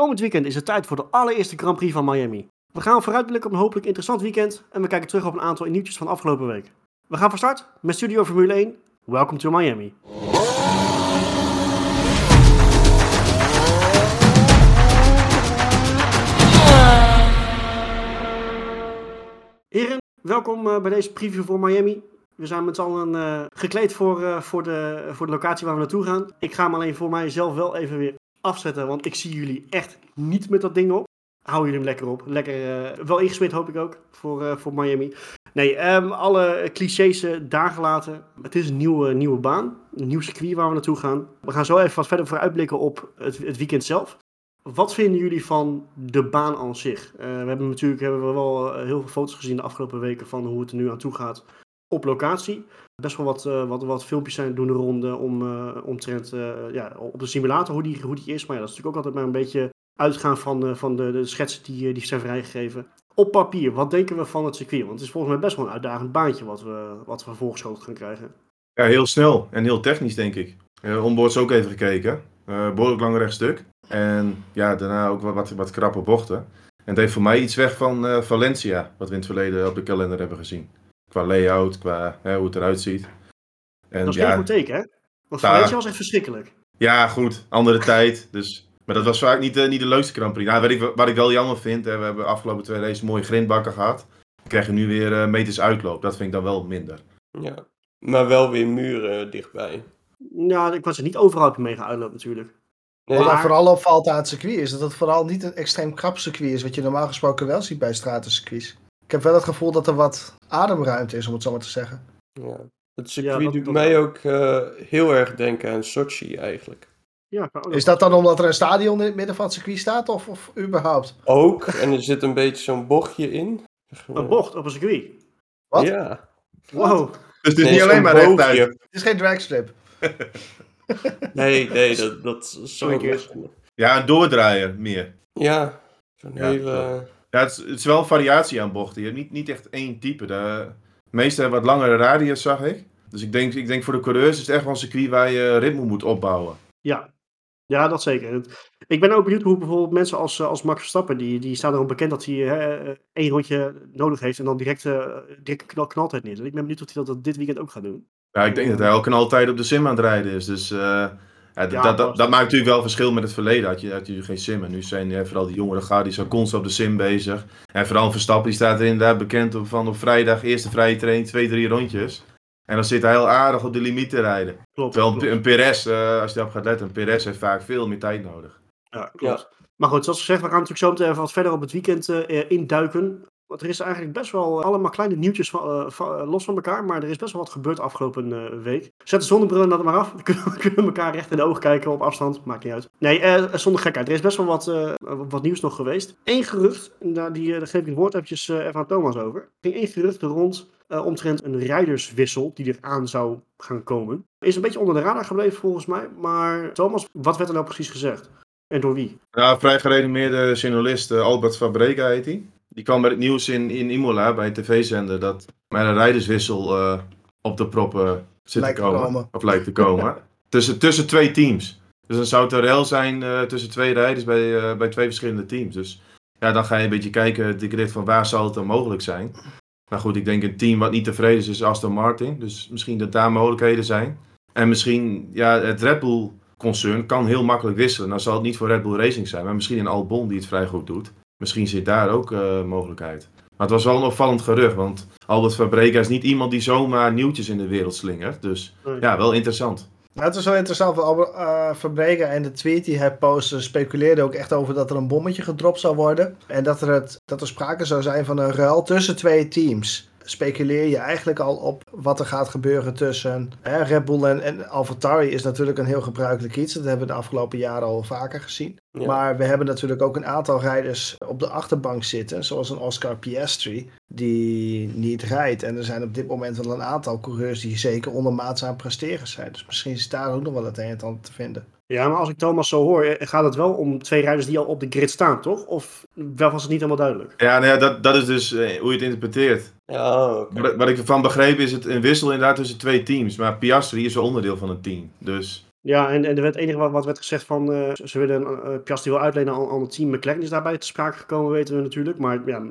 Komend weekend is het tijd voor de allereerste Grand Prix van Miami. We gaan vooruitblikken op een hopelijk interessant weekend en we kijken terug op een aantal nieuwtjes van afgelopen week. We gaan van start met Studio Formule 1. Welcome to Miami. Heren, welkom eh, bij deze preview voor Miami. We zijn met z'n allen eh, gekleed voor, eh, voor, de, voor de locatie waar we naartoe gaan. Ik ga hem alleen voor mijzelf wel even weer afzetten, want ik zie jullie echt niet met dat ding op. Hou jullie hem lekker op. Lekker, eh, wel ingesmeerd hoop ik ook, voor, eh, voor Miami. Nee, ehm, alle clichés uh, daar gelaten. Het is een nieuwe, nieuwe baan, een nieuw circuit waar we naartoe gaan. We gaan zo even wat verder vooruitblikken op het, het weekend zelf. Wat vinden jullie van de baan aan zich? We hebben natuurlijk hebben we wel heel veel foto's gezien de afgelopen weken van hoe het er nu aan toe gaat op locatie. Best wel wat, uh, wat, wat filmpjes zijn doen de ronde om, uh, omtrent uh, ja, op de simulator hoe die, hoe die is. Maar ja, dat is natuurlijk ook altijd maar een beetje uitgaan van, van de, de schetsen die, die zijn vrijgegeven. Op papier, wat denken we van het circuit? Want het is volgens mij best wel een uitdagend baantje wat we, wat we voorgeschoten gaan krijgen. Ja, heel snel en heel technisch denk ik. Uh, onboards ook even gekeken. Uh, behoorlijk lang rechtstuk. En ja, daarna ook wat, wat, wat krappe bochten. En het heeft voor mij iets weg van Valencia, wat we in het verleden op de kalender hebben gezien. Qua layout, qua hè, hoe het eruit ziet. En, dat is ja, geen goed teken, hè? Want Valencia daar, was echt verschrikkelijk. Ja, goed. Andere tijd. Dus, maar dat was vaak niet, uh, niet de leukste Grand Prix. Nou, wat, ik, wat ik wel jammer vind, hè, we hebben afgelopen twee races mooie grindbakken gehad. We krijgen nu weer uh, meters uitloop. Dat vind ik dan wel minder. Ja, maar wel weer muren dichtbij. Ja, ik was er niet overal heb je mee uitloop natuurlijk. Nee, wat maar... vooral opvalt aan het circuit is dat het vooral niet een extreem krap circuit is, wat je normaal gesproken wel ziet bij stratencircuits. Ik heb wel het gevoel dat er wat ademruimte is, om het zo maar te zeggen. Ja. Het circuit ja, doet mij ook uh, heel erg denken aan Sochi eigenlijk. Ja, is dat dan omdat er een stadion in het midden van het circuit staat, of, of überhaupt? Ook, en er zit een beetje zo'n bochtje in. Een bocht op een circuit? Wat? Ja. Wow. Dus het is nee, niet alleen maar rechtuit. Het is geen dragstrip. nee, nee, dat, dat is zo keer. Ja, een doordraaier meer. Ja, zo'n ja, hele... Ja, het is, het is wel een variatie aan bochten. Je hebt niet, niet echt één type. De meeste hebben wat langere radius, zag ik. Dus ik denk, ik denk voor de coureurs is het echt wel een circuit waar je ritme moet opbouwen. Ja, ja dat zeker. Ik ben ook benieuwd hoe bijvoorbeeld mensen als, als Max Verstappen, die, die staan erom bekend dat hij hè, één rondje nodig heeft en dan direct, uh, direct knal, knaltijd neerzet. Ik ben benieuwd of hij dat dit weekend ook gaat doen. Ja, ik denk dat hij elke knaltijd op de sim aan het rijden is. Dus uh, ja, dat, dat, dat, maakt natuurlijk wel verschil met het verleden. Had je, had je geen sim. En nu zijn ja, vooral die jongere gaar die zijn constant op de sim bezig. En vooral Verstappen die staat er inderdaad bekend op van op vrijdag eerste vrije training, twee, drie rondjes. En dan zit hij heel aardig op de limiet te rijden. Klopt. Terwijl klopt. een Perez, uh, als je daarop gaat letten, een Perez heeft vaak veel meer tijd nodig. Ja, klopt. Ja. Maar goed, zoals gezegd, we gaan natuurlijk zo meteen even wat verder op het weekend uh, induiken. Want er is eigenlijk best wel allemaal kleine nieuwtjes van, uh, van, los van elkaar. Maar er is best wel wat gebeurd afgelopen week. Zet de zonnebril dan maar af. Kunnen we, kunnen elkaar recht in de ogen kijken op afstand. Maakt niet uit. Nee, zonder gekheid. Er is best wel wat, wat nieuws nog geweest. Eén gerucht, daar, die, daar geef ik het woord eventjes even aan Thomas over. Er ging één gerucht rond omtrent een rijderswissel die eraan zou gaan komen. Is een beetje onder de radar gebleven volgens mij. Maar Thomas, wat werd er nou precies gezegd? En door wie? Ja, vrij gerenommeerde journalist Albert Fabrega heet hij. Die kwam met het nieuws in, in Imola bij een tv-zender dat met een rijderswissel uh, op de proppen zit lijkt te komen. komen. Of lijkt te komen. tussen, tussen twee teams. Dus dan zou het een rel zijn uh, tussen twee rijders bij, uh, bij twee verschillende teams. Dus ja, dan ga je een beetje kijken, van waar zou het dan mogelijk zijn. Nou goed, ik denk een team wat niet tevreden is, is Aston Martin. Dus misschien dat daar mogelijkheden zijn. En misschien, ja, het Red Bull concern kan heel makkelijk wisselen. Dan zal het niet voor Red Bull Racing zijn, maar misschien een Albon die het vrij goed doet. Misschien zit daar ook uh, mogelijkheid. Maar het was wel een opvallend gerucht, want Albert Fabrega is niet iemand die zomaar nieuwtjes in de wereld slingert. Dus ja, wel interessant. Nou, het is wel interessant, want Albert uh, Fabrega en de tweet die hij postte speculeerde ook echt over dat er een bommetje gedropt zou worden. En dat er, het, dat er sprake zou zijn van een ruil tussen twee teams speculeer je eigenlijk al op wat er gaat gebeuren tussen hè, Red Bull en, en AlphaTauri is natuurlijk een heel gebruikelijk iets. Dat hebben we de afgelopen jaren al vaker gezien. Ja. Maar we hebben natuurlijk ook een aantal rijders op de achterbank zitten, zoals een Oscar Piastri, die niet rijdt. En er zijn op dit moment wel een aantal coureurs die zeker ondermaats aan presteren zijn. Dus misschien is daar ook nog wel het een en ander te vinden. Ja, maar als ik Thomas zo hoor, gaat het wel om twee rijders die al op de grid staan, toch? Of wel was het niet helemaal duidelijk? Ja, nou ja dat, dat is dus uh, hoe je het interpreteert. Ja, okay. wat, wat ik ervan begreep is het een wissel inderdaad tussen twee teams. Maar Piastri is een onderdeel van een team. Dus Ja, en, en er werd het enige wat, wat werd gezegd van uh, ze willen uh, Piastri wil uitlenen aan, aan het team. McLaren is daarbij te sprake gekomen, weten we natuurlijk. Maar ja,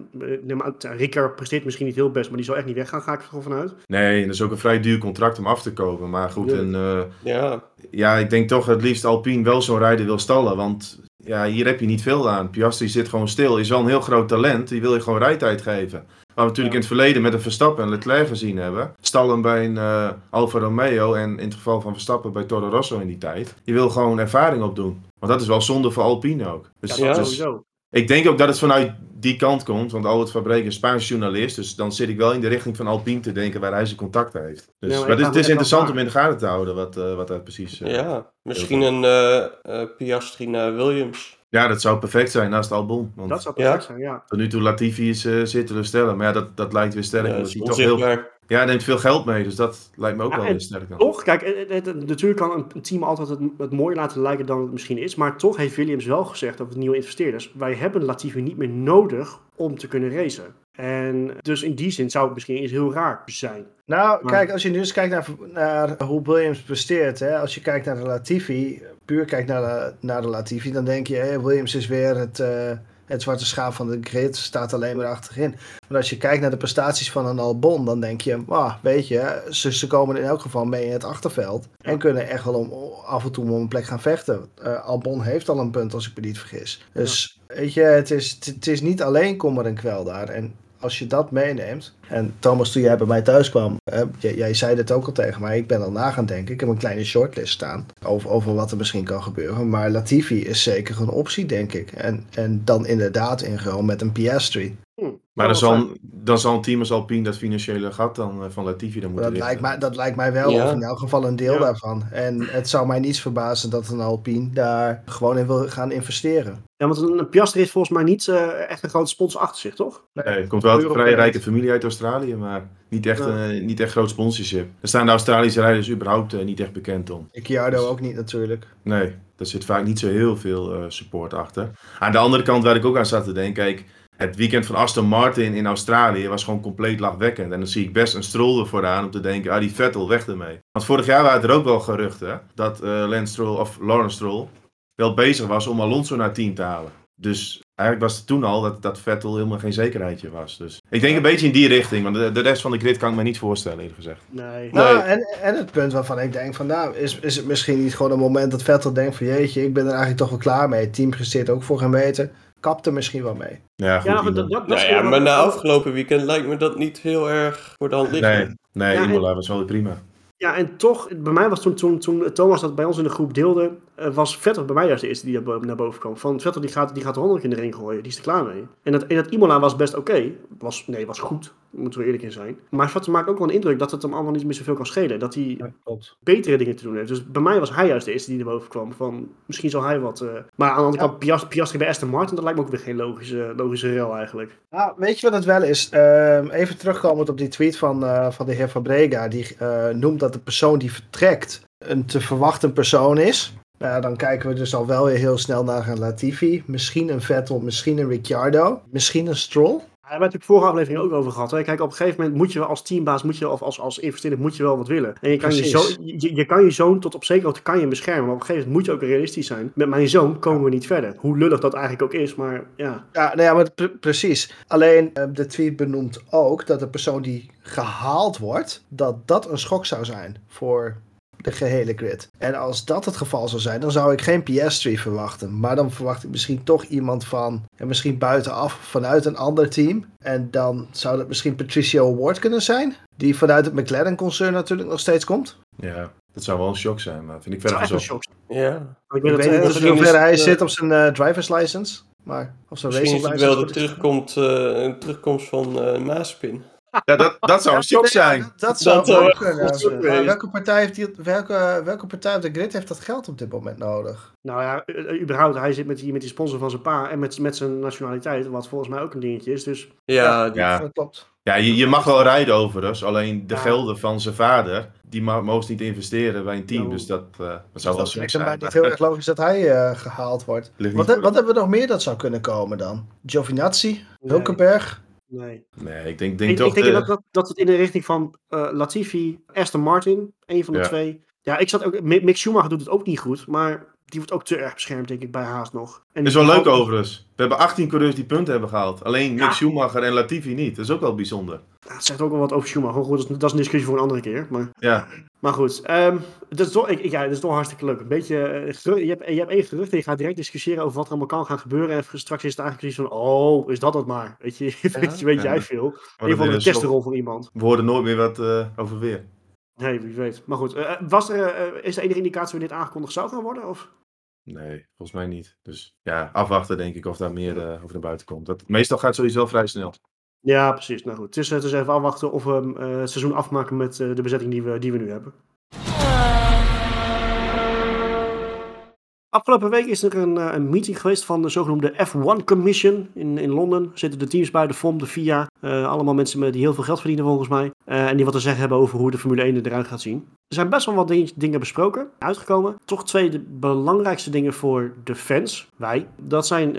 Ricard presteert misschien niet heel best, maar die zal echt niet weggaan, ga ik er vanuit. Nee, dat is ook een vrij duur contract om af te kopen. Maar goed, en, uh, ja. ja, ik denk toch het liefst Alpine wel zo'n rijder wil stallen. Want ja, hier heb je niet veel aan. Piastri zit gewoon stil, is wel een heel groot talent. Die wil je gewoon rijtijd geven. We natuurlijk in het verleden met een Verstappen en Leclerc gezien hebben. Stallen bij een uh, Alfa Romeo en in het geval van Verstappen bij Toro Rosso in die tijd. Je wil gewoon ervaring opdoen. Want dat is wel zonde voor Alpine ook. Dus, ja, dus sowieso. Ik denk ook dat het vanuit die kant komt, want Albert Fabrek is Spaans journalist, dus dan zit ik wel in de richting van Alpine te denken waar hij zijn contacten heeft. Dus, ja, maar, het, is, interessant om in de gaten te houden wat, uh, wat dat precies... Uh, ja, misschien een uh, Piastri naar Williams. Ja, dat zou perfect zijn naast Albon. Want dat zou perfect zijn, ja. Tot nu toe Latifi is uh, zeer stellen, maar ja, dat, dat lijkt weer sterk. Ja, toch heel, ja, hij neemt veel geld mee, dus dat lijkt me ook wel weer sterk. Toch, kijk, het, natuurlijk kan een team altijd het, het mooier laten lijken dan het misschien is, maar toch heeft Williams wel gezegd over de nieuwe investeerders, wij hebben Latifi niet meer nodig om te kunnen racen. En dus in die zin zou het misschien eens heel raar zijn. Nou, kijk, als je nu eens kijkt naar, naar hoe Williams presteert, hè, als je kijkt naar de Latifi, puur kijkt naar de, naar de Latifi, dan denk je, Williams is weer het, uh, het zwarte schaap van de grid, staat alleen maar achterin. Maar als je kijkt naar de prestaties van een Albon, dan denk je, ah, weet je, ze, ze komen in elk geval mee in het achterveld. En kunnen echt wel om, af en toe om een plek gaan vechten. Uh, Albon heeft al een punt, als ik me niet vergis. Dus, weet je, het is, het is niet alleen kommer en kwel daar. En als je dat meeneemt. En Thomas, toen jij bij mij thuis kwam, jij, jij, zei dit ook al tegen mij. Ik ben al na gaan denken. Ik heb een kleine shortlist staan over, over wat er misschien kan gebeuren. Maar Latifi is zeker een optie, denk ik. En, en dan inderdaad in gewoon met een Piastri. Hm. Maar dan zal, dan zal een team als Alpine dat financiële gat dan eh, van Latifi dan moeten dat lijkt, mij, dat lijkt mij wel, of in elk geval een deel daarvan. En het zou mij niets verbazen dat een Alpine daar gewoon in wil gaan investeren. Ja, want een Piastri heeft volgens mij niet uh, echt een grote sponsor achter zich, toch? Nee, het komt wel uit een vrij rijke familie uit Australië, maar niet echt, ja. uh, niet echt groot sponsorship. Er staan de Australische rijders überhaupt uh, niet echt bekend om. Ricciardo dus, ook niet natuurlijk. Nee, daar zit vaak niet zo heel veel support achter. Aan de andere kant waar ik ook aan zat te denken, kijk, het weekend van Aston Martin in Australië was gewoon compleet lachwekkend. En dan zie ik best een Stroll ervoor aan om te denken, ah die Vettel, weg ermee. Want vorig jaar waren er ook wel geruchten dat uh, Lance Stroll, of Lawrence Stroll wel bezig was om Alonso naar team te halen. Dus eigenlijk was het toen al dat, dat Vettel helemaal geen zekerheidje was. Dus ik denk een beetje in die richting, want de, de rest van de grid kan ik me niet voorstellen, eerlijk gezegd. Nee. Nou. En, en het punt waarvan ik denk van, nou, is, is het misschien niet gewoon een moment dat Vettel denkt van, jeetje, ik ben er eigenlijk toch wel klaar mee. Het team presteert ook voor geen meter kapt er misschien wel mee. Ja, goed, ja, maar, dat, dat, nou ja, maar na afgelopen weekend lijkt me dat niet heel erg voor de hand liggen. Nee, nee ja, Imola was wel prima. Ja, en toch, bij mij was toen, toen, toen Thomas dat bij ons in de groep deelde, was Vettel bij mij juist de eerste die naar boven kwam. Van Vettel die gaat, die gaat de honderd in de ring gooien, die is er klaar mee. En dat, en dat Imola was best oké. Was, nee, was goed, moeten we eerlijk in zijn. Maar Vettel maakt ook wel een indruk dat het hem allemaal niet meer zoveel kan schelen. Dat hij ja, betere dingen te doen heeft. Dus bij mij was hij juist de eerste die naar boven kwam. Van, misschien zal hij wat... Uh... maar aan de andere kant, Piastri, Piastri bij Aston Martin, dat lijkt me ook weer geen logische, logische rel eigenlijk. Nou, weet je wat het wel is? Uh, even terugkomend op die tweet van, uh, van de heer Fabrega. Die noemt dat de persoon die vertrekt een te verwachten persoon is. Nou, dan kijken we dus al wel weer heel snel naar een Latifi. Misschien een Vettel, misschien een Ricciardo. Misschien een Stroll. Daar hebben we het vorige aflevering ook over gehad. Hè? Kijk, op een gegeven moment moet je als teambaas, moet je, of als, als investeerder, moet je wel wat willen. En je kan je, zo, je, je, kan je zoon tot op zekere hoogte kan je beschermen. Maar op een gegeven moment moet je ook realistisch zijn. Met mijn zoon komen we niet verder. Hoe lullig dat eigenlijk ook is, maar ja. Ja, nou ja, maar precies. Alleen uh, de tweet benoemt ook dat de persoon die gehaald wordt, dat dat een schok zou zijn voor de gehele grid. En als dat het geval zou zijn, dan zou ik geen Piastri verwachten. Maar dan verwacht ik misschien toch iemand van, en misschien buitenaf, vanuit een ander team. En dan zou dat misschien Patricio Ward kunnen zijn. Die vanuit het McLaren-concern natuurlijk nog steeds komt. Ja, dat zou wel een shock zijn, maar vind ik verder een shock. Ja. Ik, weet, ik weet niet hoe ver hij zit op zijn uh, driver's license. Maar, of zijn Misschien is het wel de terugkomt, uh, een terugkomst van uh, Maaspin. Ja, dat, dat zou een shock zijn. Dat, dat zou dat ook kunnen. welke, partij heeft die, welke, welke partij op de grid heeft dat geld op dit moment nodig? Nou ja, überhaupt, hij zit met die, met die sponsor van zijn pa en met, met zijn nationaliteit, wat volgens mij ook een dingetje is. Dus... Ja, ja. dat klopt. Ja, je, je mag wel rijden overigens, alleen de ja. gelden van zijn vader, die mogen niet investeren bij een team. Ja. Dus dat, uh, dat zou wel zo zijn. Het is niet heel erg logisch dat hij uh, gehaald wordt. Wat, wat hebben we nog meer dat zou kunnen komen dan? Giovinazzi, nee. Hulkenberg? Nee. Nee, ik denk, denk ik, toch... Ik denk de... dat, dat, dat het in de richting van uh, Latifi, Aston Martin, een van de ja. twee. Ja, ik zat ook. Mick Schumacher doet het ook niet goed, maar die wordt ook te erg beschermd, denk ik, bij Haas nog. En is wel leuk overigens. We hebben 18 coureurs die punten hebben gehaald. Alleen Mick Schumacher en Latifi niet. Dat is ook wel bijzonder. Ja, het zegt ook wel wat over Schumacher. Goed, dat is een discussie voor een andere keer. Maar, ja. maar goed, um, het, is toch, ik, ja, het is toch hartstikke leuk. Een beetje, uh, je, hebt, je hebt één gerucht en je gaat direct discussiëren over wat er allemaal kan gaan gebeuren. En straks is het eigenlijk precies van, oh, is dat het maar? Weet je, ja. weet, je, weet jij veel. Een van de testrol voor iemand. We hoorden nooit meer wat uh, over weer. Nee, wie weet. Maar goed, uh, was er, is er enige indicatie wanneer dit aangekondigd zou gaan worden? Of? Nee, volgens mij niet. Dus ja, afwachten denk ik of daar meer uh, over naar buiten komt. Dat, meestal gaat het sowieso vrij snel. Ja, precies. Nou goed, het is, het is even afwachten of we uh, het seizoen afmaken met de bezetting die we, die we nu hebben. Afgelopen week is er een, een, meeting geweest van de zogenoemde F1 Commission in, in Londen. Zitten de teams bij, de FOM, de FIA. Uh, allemaal mensen met, die heel veel geld verdienen volgens mij. Uh, en die wat te zeggen hebben over hoe de Formule 1 eruit gaat zien. Er zijn best wel wat dingen besproken, uitgekomen. Toch twee de belangrijkste dingen voor de fans, wij. Dat zijn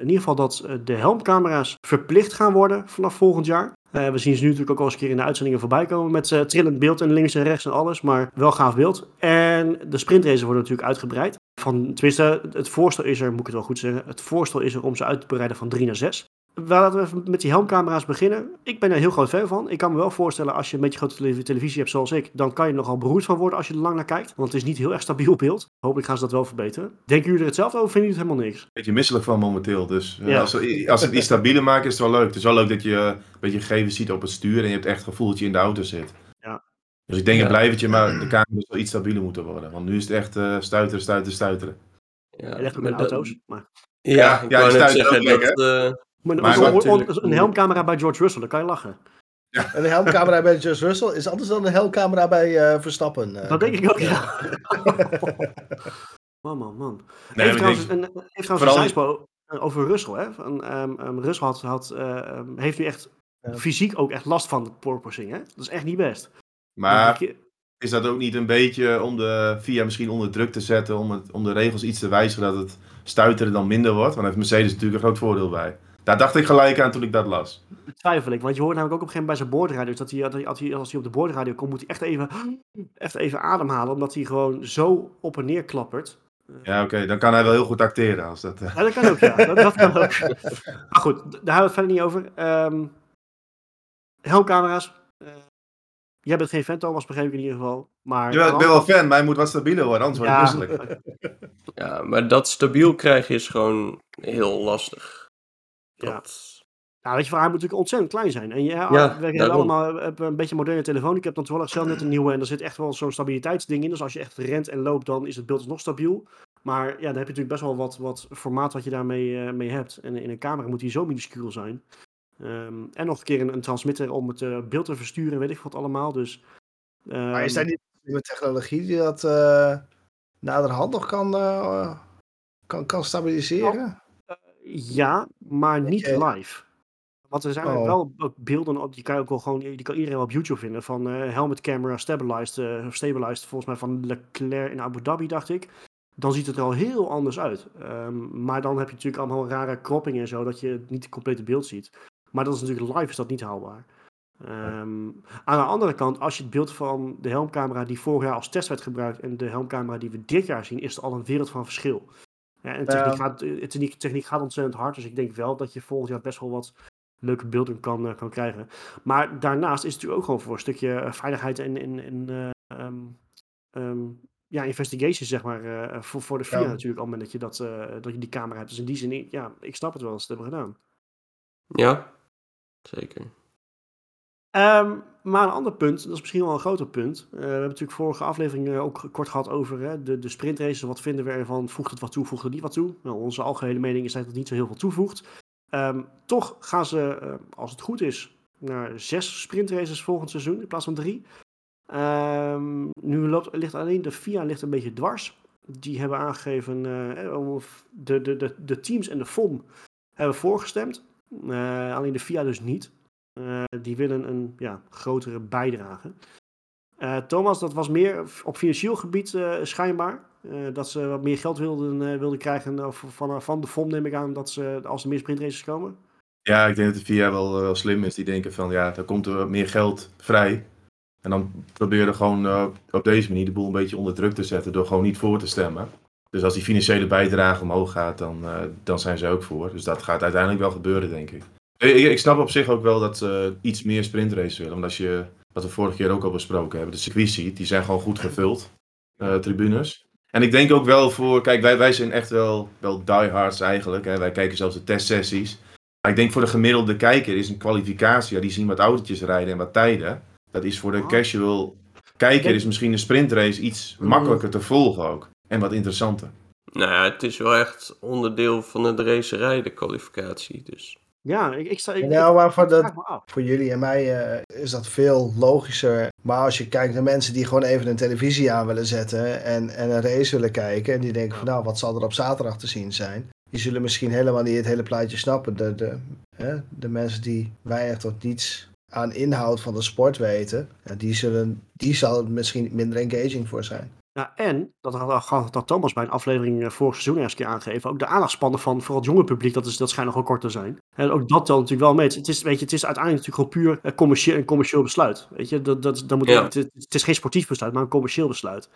in ieder geval dat de helmcamera's verplicht gaan worden vanaf volgend jaar. Uh, we zien ze nu natuurlijk ook al eens een keer in de uitzendingen voorbij komen met uh, trillend beeld en links en rechts en alles, maar wel gaaf beeld. En de sprintraces worden natuurlijk uitgebreid. Van, tenminste, het voorstel is er, moet ik het wel goed zeggen, het voorstel is er om ze uit te breiden van 3 naar 6. Laten we even met die helmcamera's beginnen. Ik ben er heel groot fan van. Ik kan me wel voorstellen, als je een beetje grote televisie hebt zoals ik, dan kan je er nogal beroerd van worden als je er lang naar kijkt. Want het is niet heel erg stabiel beeld. Hopelijk gaan ze dat wel verbeteren. Denken jullie er hetzelfde over? Vinden jullie het helemaal niks? Beetje misselijk van momenteel. Dus ja. als, ze, als het iets stabieler maken, is het wel leuk. Het is wel leuk dat je een beetje gegevens ziet op het stuur en je hebt echt het gevoel dat je in de auto zit. Ja. Dus ik denk ja. een blijvertje, maar de camera's wel iets stabieler moeten worden. Want nu is het echt uh, stuiteren, stuiteren, stuiteren. Ja, echt met auto's. Maar... Ja, ja, ik ja, wou zeggen dat... Uh... Maar, maar natuurlijk... een helmcamera bij George Russell, dan kan je lachen. Ja. Een helmcamera bij George Russell is anders dan een helmcamera bij uh, Verstappen. Uh. Dat denk ik ook, ja. man, man, man. Nee, heeft, trouwens, een, heeft trouwens een over Russell. Hè? Van, um, um, Russell had, had, uh, um, heeft nu echt ja. fysiek ook echt last van porpoising. Hè? Dat is echt niet best. Maar is dat ook niet een beetje om de VIA misschien onder druk te zetten, om, het, om de regels iets te wijzigen dat het stuiteren dan minder wordt? Want daar heeft Mercedes natuurlijk een groot voordeel bij. Daar dacht ik gelijk aan toen ik dat las. Twijfel ik, want je hoort namelijk ook op een gegeven moment bij zijn boordradio, dat hij, als hij, als hij op de boordradio komt, moet hij echt even, echt even ademhalen, omdat hij gewoon zo op en neer klappert. Ja, oké, dan kan hij wel heel goed acteren. Als dat, uh... ja, dat kan ook, ja. Dat, dat kan ook. maar goed, daar hebben we het verder niet over. Um, helmcamera's. Uh, jij bent geen fan, Thomas, begreep ik in ieder geval. Maar ja, ik ben wel fan, maar hij moet wat stabieler worden, anders wordt het misselijk. Ja, maar dat stabiel krijgen is gewoon heel lastig. Ja. Nou, weet je, voor moet natuurlijk ontzettend klein zijn. En ja, ja we hebben allemaal een beetje moderne telefoon. Ik heb dan toevallig zelf net een nieuwe en er zit echt wel zo'n stabiliteitsding in. Dus als je echt rent en loopt, dan is het beeld nog stabiel. Maar ja, dan heb je natuurlijk best wel wat, wat formaat wat je daarmee uh, mee hebt. En in een camera moet die zo minuscuul zijn. Um, en nog een keer een, een transmitter om het uh, beeld te versturen, weet ik wat allemaal. Dus, um, maar is dat niet een technologie die dat uh, naderhand nog kan, kan, kan stabiliseren? Ja, maar niet live. Want er zijn oh. wel beelden op, die kan ook wel gewoon, die kan iedereen op YouTube vinden, van uh, helmet camera stabilized, uh, stabilized, volgens mij van Leclerc in Abu Dhabi, dacht ik. Dan ziet het er al heel anders uit. Um, maar dan heb je natuurlijk allemaal rare cropping en zo, dat je niet het complete beeld ziet. Maar dat is natuurlijk live is dat niet haalbaar. Um, aan de andere kant, als je het beeld van de helmcamera die vorig jaar als test werd gebruikt en de helmcamera die we dit jaar zien, is er al een wereld van verschil. Ja, en techniek, gaat, eh, techniek, techniek gaat ontzettend hard, dus ik denk wel dat je volgend jaar best wel wat leuke beelden kan, uh, kan krijgen. Maar daarnaast is het natuurlijk ook gewoon voor een stukje eh, veiligheid en, en, en uh, um, um, ja, investigation, zeg maar, uh, voor, voor de VIA ja. natuurlijk, al dat je, dat, dat je die camera hebt. Dus in die zin, ja, ik snap het wel als het hebben gedaan. Ja, zeker. Um, maar een ander punt, dat is misschien wel een groter punt. Uh, we hebben natuurlijk vorige aflevering uh, ook kort gehad over hè, de, de sprintraces. Wat vinden we ervan? Voegt het wat toe, voegt het niet wat toe? Nou, onze algehele mening is dat het niet zo heel veel toevoegt. Um, toch gaan ze, uh, als het goed is, naar zes sprintraces volgend seizoen in plaats van drie. Um, nu ligt alleen de FIA ligt een beetje dwars. Die hebben aangegeven, de, de, de, de teams en de FOM hebben voorgestemd. alleen de FIA dus niet. Uh, die willen een ja, grotere bijdrage. Uh, Thomas, dat was meer op financieel gebied uh, schijnbaar. dat ze wat meer geld wilden, wilden krijgen van, van de FOM, neem ik aan, dat ze, als er meer sprintraces komen. Ja, ik denk dat de VIA wel, wel slim is. Die denken van, ja, dan komt er meer geld vrij. En dan probeer je gewoon op deze manier de boel een beetje onder druk te zetten door gewoon niet voor te stemmen. Dus als die financiële bijdrage omhoog gaat, dan, dan zijn ze ook voor. Dus dat gaat uiteindelijk wel gebeuren, denk ik. Ik, ik snap op zich ook wel dat ze iets meer sprintraces willen. Want als je, wat we vorige keer ook al besproken hebben, de circuit ziet, die zijn gewoon goed gevuld, uh, tribunes. En ik denk ook wel voor, kijk, wij, wij zijn echt wel, wel diehards eigenlijk. Hè. Wij kijken zelfs de testsessies. Maar ik denk voor de gemiddelde kijker is een kwalificatie, ja, die zien wat autootjes rijden en wat tijden. Dat is voor de ah. casual kijker is misschien een sprintrace iets mm. makkelijker te volgen ook. En wat interessanter. Nou ja, het is wel echt onderdeel van het racerij, de kwalificatie. Dus. Ja, ik, ik sta. Ik, nou, maar voor, dat, voor jullie en mij uh, is dat veel logischer. Maar als je kijkt naar mensen die gewoon even een televisie aan willen zetten en, en een race willen kijken. En die denken van nou, wat zal er op zaterdag te zien zijn? Die zullen misschien helemaal niet het hele plaatje snappen. De, de, hè, de mensen die weinig tot niets aan inhoud van de sport weten, ja, die, zullen, die zal misschien minder engaging voor zijn. Ja, en, dat had, dat Thomas bij een aflevering uh, vorig seizoen eens een keer aangegeven, ook de aandachtspannen van vooral het jonge publiek, dat, is, dat schijnt nogal kort te zijn. En ook dat telt natuurlijk wel mee. Het is, weet je, het is uiteindelijk natuurlijk gewoon puur uh, commercieel, een commercieel besluit. Weet je, dat, dat, dat moet, het, het, is geen sportief besluit, maar een commercieel besluit.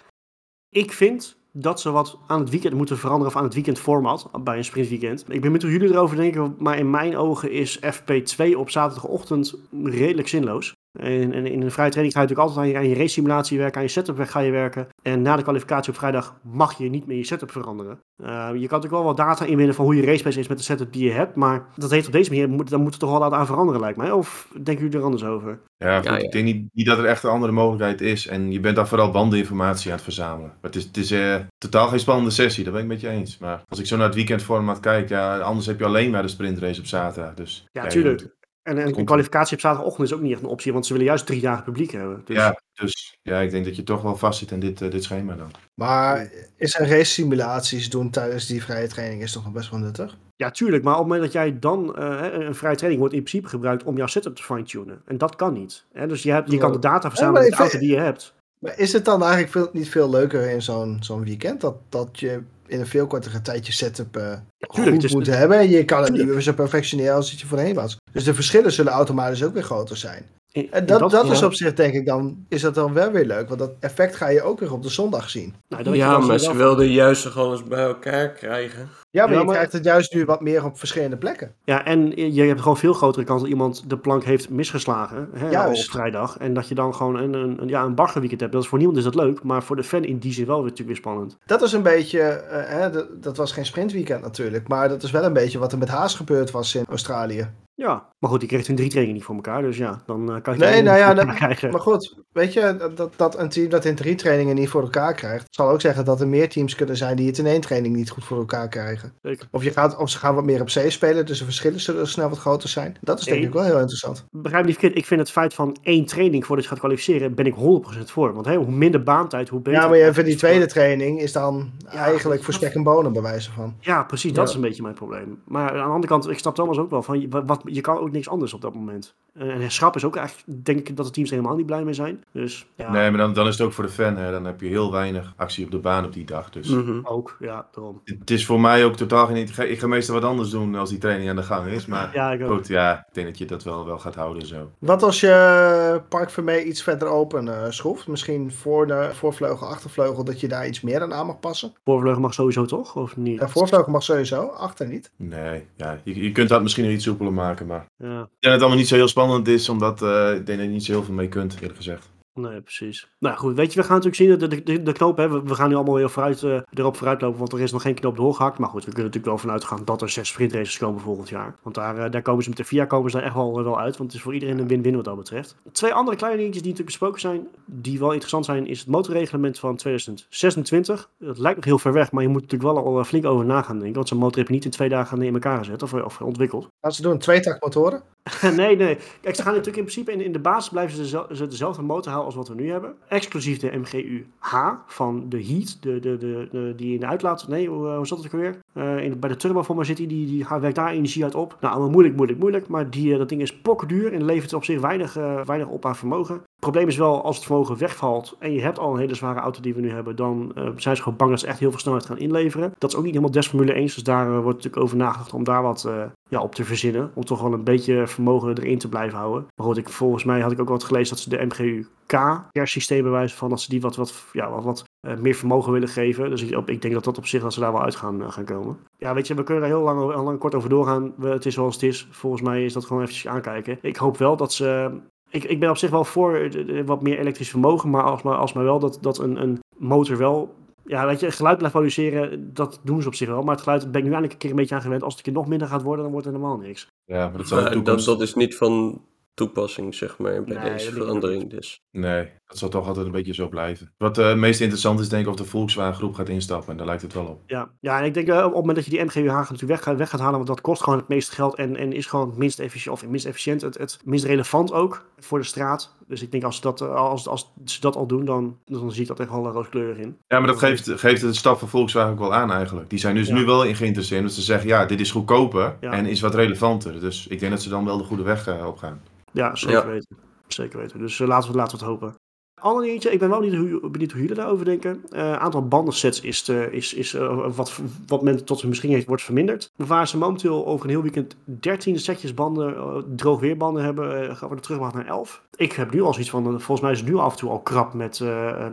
Ik vind dat ze wat aan het weekend moeten veranderen of aan het weekendformat bij een sprintweekend. Ik ben benieuwd hoe jullie erover denken, maar in mijn ogen is FP2 op zaterdagochtend redelijk zinloos. En, en, in een vrije training ga je natuurlijk altijd aan je, aan je race simulatie werken, aan je setup ga je werken. En na de kwalificatie op vrijdag mag je niet meer je setup veranderen. Uh, je kan natuurlijk wel wat data inwinnen van hoe je race is met de setup die je hebt. Maar dat heeft op deze manier, moet, dan moet het toch wel aan veranderen lijkt mij. Of denken jullie er anders over? Ja, ik denk niet, niet, dat er echt een andere mogelijkheid is. En je bent dan vooral bandinformatie aan het verzamelen. Maar het is, het is uh, totaal geen spannende sessie, dat ben ik met je eens. Maar als ik zo naar het weekendformat kijk, ja, anders heb je alleen maar de sprintrace op zaterdag. Dus, ja, tuurlijk. En, en een kwalificatie op zaterdagochtend is ook niet echt een optie, want ze willen juist drie dagen publiek hebben. Dus... Ja, dus ja, ik denk dat je toch wel vast zit in dit, uh, dit schema dan. Maar is een race simulaties doen tijdens die vrije training is toch nog best wel nuttig? Ja, tuurlijk. Maar op het moment dat jij dan uh, een vrije training wordt in principe gebruikt om jouw setup te fine-tunen. En dat kan niet. Hè? Dus je, hebt, je kan de data verzamelen met de auto die je hebt. Maar is het dan eigenlijk veel, niet veel leuker in zo'n zo'n weekend? Dat, dat je in een veel kortere tijd je setup uh, goed dus moet hebben. Je kan het niet meer zo perfectioneren als het je voorheen was. Dus de verschillen zullen automatisch ook weer groter zijn. En dat, dat, is op zich, denk ik, dan is dat dan wel weer leuk. Want dat effect ga je ook weer op de zondag zien. Nou, ja, maar ze wilden juist gewoon eens bij elkaar krijgen. Ja, maar je krijgt het juist nu wat meer op verschillende plekken. Ja, en je hebt gewoon veel grotere kans dat iemand de plank heeft misgeslagen hè, op vrijdag. En dat je dan gewoon een, een, ja, een baggerweekend hebt. Dat is voor niemand is dat leuk, maar voor de fan in die zin wel weer, natuurlijk weer spannend. Dat is een beetje, uh, hè, dat was geen sprintweekend natuurlijk, maar dat is wel een beetje wat er met Haas gebeurd was in Australië. Ja, maar goed, die kreeg hun drie trainingen niet voor elkaar. Dus ja, dan uh, kan je Nee, nou ja, dat, maar goed, weet je, dat, dat een team dat in drie trainingen niet voor elkaar krijgt, zal ook zeggen dat er meer teams kunnen zijn die het in één training niet goed voor elkaar krijgen. Zeker. Of, je gaat, of ze gaan wat meer op C spelen, dus de verschillen zullen snel wat groter zijn. Dat is denk ik wel heel interessant. Begrijp niet verkeerd, ik vind het feit van één training voordat je gaat kwalificeren, ben ik 100% voor. Want hey, hoe minder baantijd, hoe beter. Ja, maar even die tweede training is dan eigenlijk voor spek en bonen bij wijze van. Ja, precies, dat is een beetje mijn probleem. Maar aan de andere kant, ik snap Thomas ook wel van, wat, je kan ook niks anders op dat moment. En schrap is ook eigenlijk, denk ik, dat de teams er helemaal niet blij mee zijn. Dus, ja. Nee, maar dan, dan is het ook voor de fan, hè. dan heb je heel weinig actie op de baan op die dag. Dus. Mhm. Ook, ja, daarom. Het is voor mij ook totaal geen... Ik ga meestal wat anders doen als die training aan de gang is. Maar ja, ik goed, ja, ik denk dat je dat wel, wel gaat houden zo. Wat als je Park Vermee iets verder open uh, schroeft? Misschien voor de voorvleugel, achtervleugel, dat je daar iets meer aan aan mag passen? Voorvleugel mag sowieso toch, of niet? Ja, voorvleugel mag sowieso, achter niet. Nee, ja, je, je kunt dat misschien nog iets soepeler maken, maar... Ja. Ik denk dat het allemaal niet zo heel spannend is, omdat uh, ik denk dat je niet zo heel veel mee kunt, eerlijk gezegd. Nee, precies. Nou goed, weet je, we gaan natuurlijk zien, de, de, de knoop, hè, we, gaan nu allemaal weer vooruit, uh, erop vooruit lopen, want er is nog geen knoop doorgehakt. Maar goed, we kunnen natuurlijk wel vanuit gaan dat er zes sprintraces komen volgend jaar. Want daar, uh, daar komen ze met de VIA komen ze daar echt wel, wel uit, want het is voor iedereen een win-win wat dat betreft. Twee andere kleine dingetjes die natuurlijk besproken zijn, die wel interessant zijn, is het motorreglement van 2026. Dat lijkt nog heel ver weg, maar je moet natuurlijk wel al eh, flink over na gaan denken, want zo'n motor heb je niet in twee dagen in elkaar gezet of, of ontwikkeld. Gaan ze doen twee motoren? nee, nee. Kijk, ze gaan natuurlijk in principe in, in de basis blijven ze, dezelfde motor houden als wat we nu hebben exclusief de MGU-H van de Heat, de, de, de, die in de uitlaat, nee, hoe, hoe zat het ook alweer? Uh, in, bij de turbo voor zit die, die, werkt daar energie uit op. Nou, allemaal moeilijk, moeilijk, moeilijk, maar die, uh, dat ding is pokduur en levert op zich weinig, weinig op aan vermogen. Probleem is wel, als het vermogen wegvalt en je hebt al een hele zware auto die we nu hebben, dan uh, zijn ze gewoon bang dat ze echt heel veel snelheid gaan inleveren. Dat is ook niet helemaal des Formule 1, dus daar uh, wordt natuurlijk over nagedacht om daar wat uh, ja, op te verzinnen. Om toch wel een beetje vermogen erin te blijven houden. Maar goed, ik, volgens mij had ik ook wat gelezen dat ze de MGU-K systeem bewijzen van dat ze die wat, wat, ja, wat, wat meer vermogen willen geven. Dus ik, ik, denk dat dat op zich, dat ze daar wel uit gaan, gaan komen. Ja, weet je, we kunnen er heel lang, lang kort over doorgaan. Het is zoals het is. Volgens mij is dat gewoon eventjes aankijken. Ik hoop wel dat ze ik, ik ben op zich wel voor wat meer elektrisch vermogen, maar als maar, als maar wel dat, dat een, een motor wel ja, weet je, geluid blijft produceren, dat doen ze op zich wel. Maar het geluid ben ik nu eindelijk een keer een beetje aan gewend. Als het een keer nog minder gaat worden, dan wordt er helemaal niks. Ja, maar dat, zal dat, dat is niet van toepassing, zeg maar, bij nee, deze verandering. Dus. Nee, dat zal toch altijd een beetje zo blijven. Wat het uh, meest interessant is, denk ik, of de Volkswagen groep gaat instappen. En daar lijkt het wel op. Ja, ja en ik denk uh, op het moment dat je die MGUH natuurlijk weg gaat, weg gaat halen, want dat kost gewoon het meeste geld en, en is gewoon het minst efficiënt, of minst efficiënt, het, het minst relevant ook voor de straat. Dus ik denk als ze dat, eh, als, als ze dat al doen, dan, dan zie ik dat echt wel rooskleurig in. Ja, maar dat geeft, geeft de stap van Volkswagen ook wel aan eigenlijk. Die zijn dus nu wel in geïnteresseerd. Dat ze zeggen, ja, dit is goedkoper ja. en is wat relevanter. Dus ik denk dat ze dan wel de goede weg uh, op gaan. Ja, zeker weten. Zeker weten. Dus uh, laten, we, laten we het hopen. Ander dingetje, ik ben wel benieuwd hoe, benieuwd hoe jullie daarover denken. Het uh, aantal bandensets is, uh, is, is uh, wat, wat men tot zijn beschikking heeft, wordt verminderd. Waar ze momenteel over een heel weekend 13 setjes banden, droog weerbanden hebben, gaan we terug naar 11. Ik heb nu al zoiets van, volgens mij is het nu af en toe al krap met,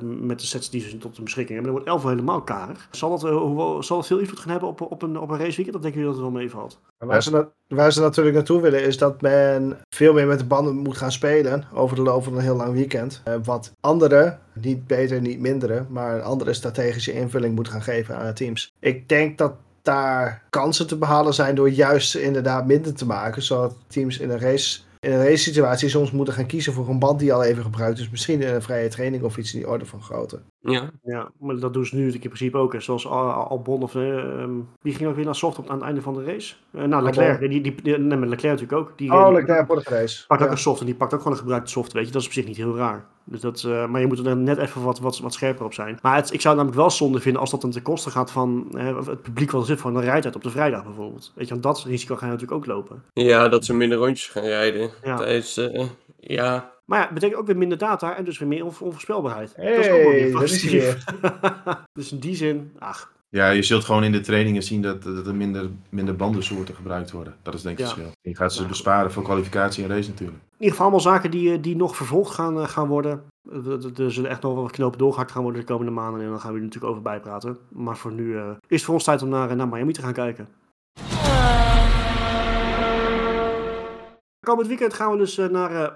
met de sets die ze tot de beschikking hebben. Dan wordt 11 helemaal karig. Zal dat, zal dat veel invloed gaan hebben op, op, een, op een raceweekend? Of denken jullie dat het wel meevalt? Waar ze, waar ze natuurlijk naartoe willen is dat men veel meer met de banden moet gaan spelen over de loop van een heel lang weekend. wat andere, niet beter, niet mindere, maar een andere strategische invulling moet gaan geven aan teams. Ik denk dat daar kansen te behalen zijn door juist inderdaad minder te maken, zodat teams in een race in een race situatie soms moeten gaan kiezen voor een band die al even gebruikt is. Misschien in een vrije training of iets in die orde van grootte. Ja, ja maar dat doen ze nu natuurlijk in principe ook. Hè. Zoals Albon of... Uh, wie ging ook weer naar soft op aan het einde van de race? Uh, nou, Leclerc. Die, die, die, nee, met Leclerc natuurlijk ook. Die, oh, Leclerc voor de race. Pakt ook een soft en die pakt ook gewoon een gebruikte soft, weet je. Dat is op zich niet heel raar. Dus dat, uh, maar je moet er net even wat, wat, wat scherper op zijn. Maar het, ik zou het namelijk wel zonde vinden als dat ten koste gaat van het publiek wat er zit voor een rijtijd op de vrijdag bijvoorbeeld. Weet je, want dat risico ga je natuurlijk ook lopen. Ja, dat ze minder rondjes gaan rijden. Ja. Tijdens, ja, maar ja, het betekent ook weer minder data en dus weer meer onvoorspelbaarheid. Hey, dat is ook wel weer positief. dus in die zin, ach. Ja, je zult gewoon in de trainingen zien dat, dat er minder, minder bandensoorten gebruikt worden. Dat is denk ik het verschil. Je gaat ze besparen voor kwalificatie en race natuurlijk. In ieder geval allemaal zaken die, eh, die nog vervolgd gaan, uh, gaan worden. Er zullen echt nog wel wat knopen doorgehakt gaan worden de komende maanden. En dan gaan we er natuurlijk over bijpraten. Maar voor nu uh, is het voor ons tijd om naar, naar Miami te gaan kijken. Komend weekend gaan we dus naar uh,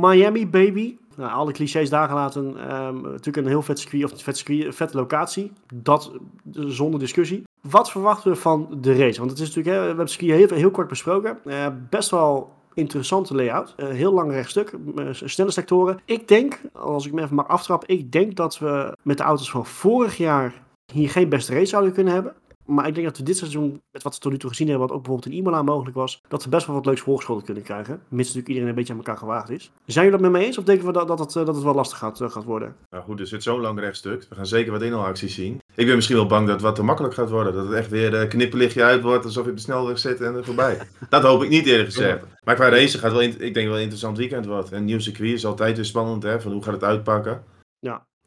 Miami, baby. Nou, alle clichés daar gelaten. Um, natuurlijk een heel vet circuit, of vet circuit, vette locatie. Dat zonder discussie. Wat verwachten we van de race? Want het is natuurlijk, we hebben het circuit heel, heel kort besproken. Uh, best wel interessante layout. Uh, heel lang rechtstuk, snelle sectoren. Ik denk, als ik me even mag aftrappen, ik denk dat we met de auto's van vorig jaar hier geen beste race zouden kunnen hebben. Maar ik denk dat we dit seizoen, met wat we tot nu toe gezien hebben, wat ook bijvoorbeeld in Imola mogelijk was, dat we best wel wat leuks voorgeschoten kunnen krijgen. Mits natuurlijk iedereen een beetje aan elkaar gewaagd is. Zijn jullie dat met me eens of denken we dat, dat, het, dat het wel lastig gaat, uh, gaat worden? Nou goed, er zit zo'n lang rechtstuk. We gaan zeker wat inhaalacties zien. Ik ben misschien wel bang dat het wat te makkelijk gaat worden. Dat het echt weer een knipperlichtje uit wordt, alsof je op de snelweg zit en er voorbij. dat hoop ik niet eerder gezegd. Maar qua race gaat wel, ik denk wel een interessant weekend wordt. En nieuw circuit is altijd weer spannend, hè, van hoe gaat het uitpakken.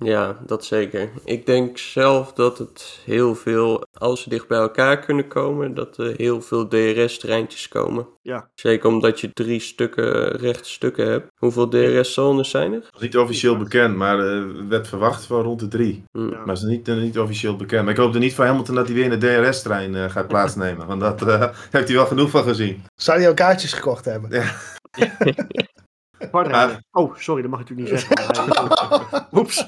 Ja, dat zeker. Ik denk zelf dat het heel veel, als ze dicht bij elkaar kunnen komen, dat er heel veel DRS-treintjes komen. Ja. Zeker omdat je drie stukken rechte stukken hebt. Hoeveel DRS-zones zijn er? Dat is niet officieel bekend, maar er werd verwacht van rond de drie. Ja. Maar dat is niet, niet officieel bekend. Maar ik hoop er niet voor Hamilton dat hij weer in de DRS-trein uh, gaat plaatsnemen. want dat uh, heeft hij wel genoeg van gezien. Zou hij al kaartjes gekocht hebben? Ja. Oh, sorry, dat mag ik natuurlijk niet zeggen. Oeps.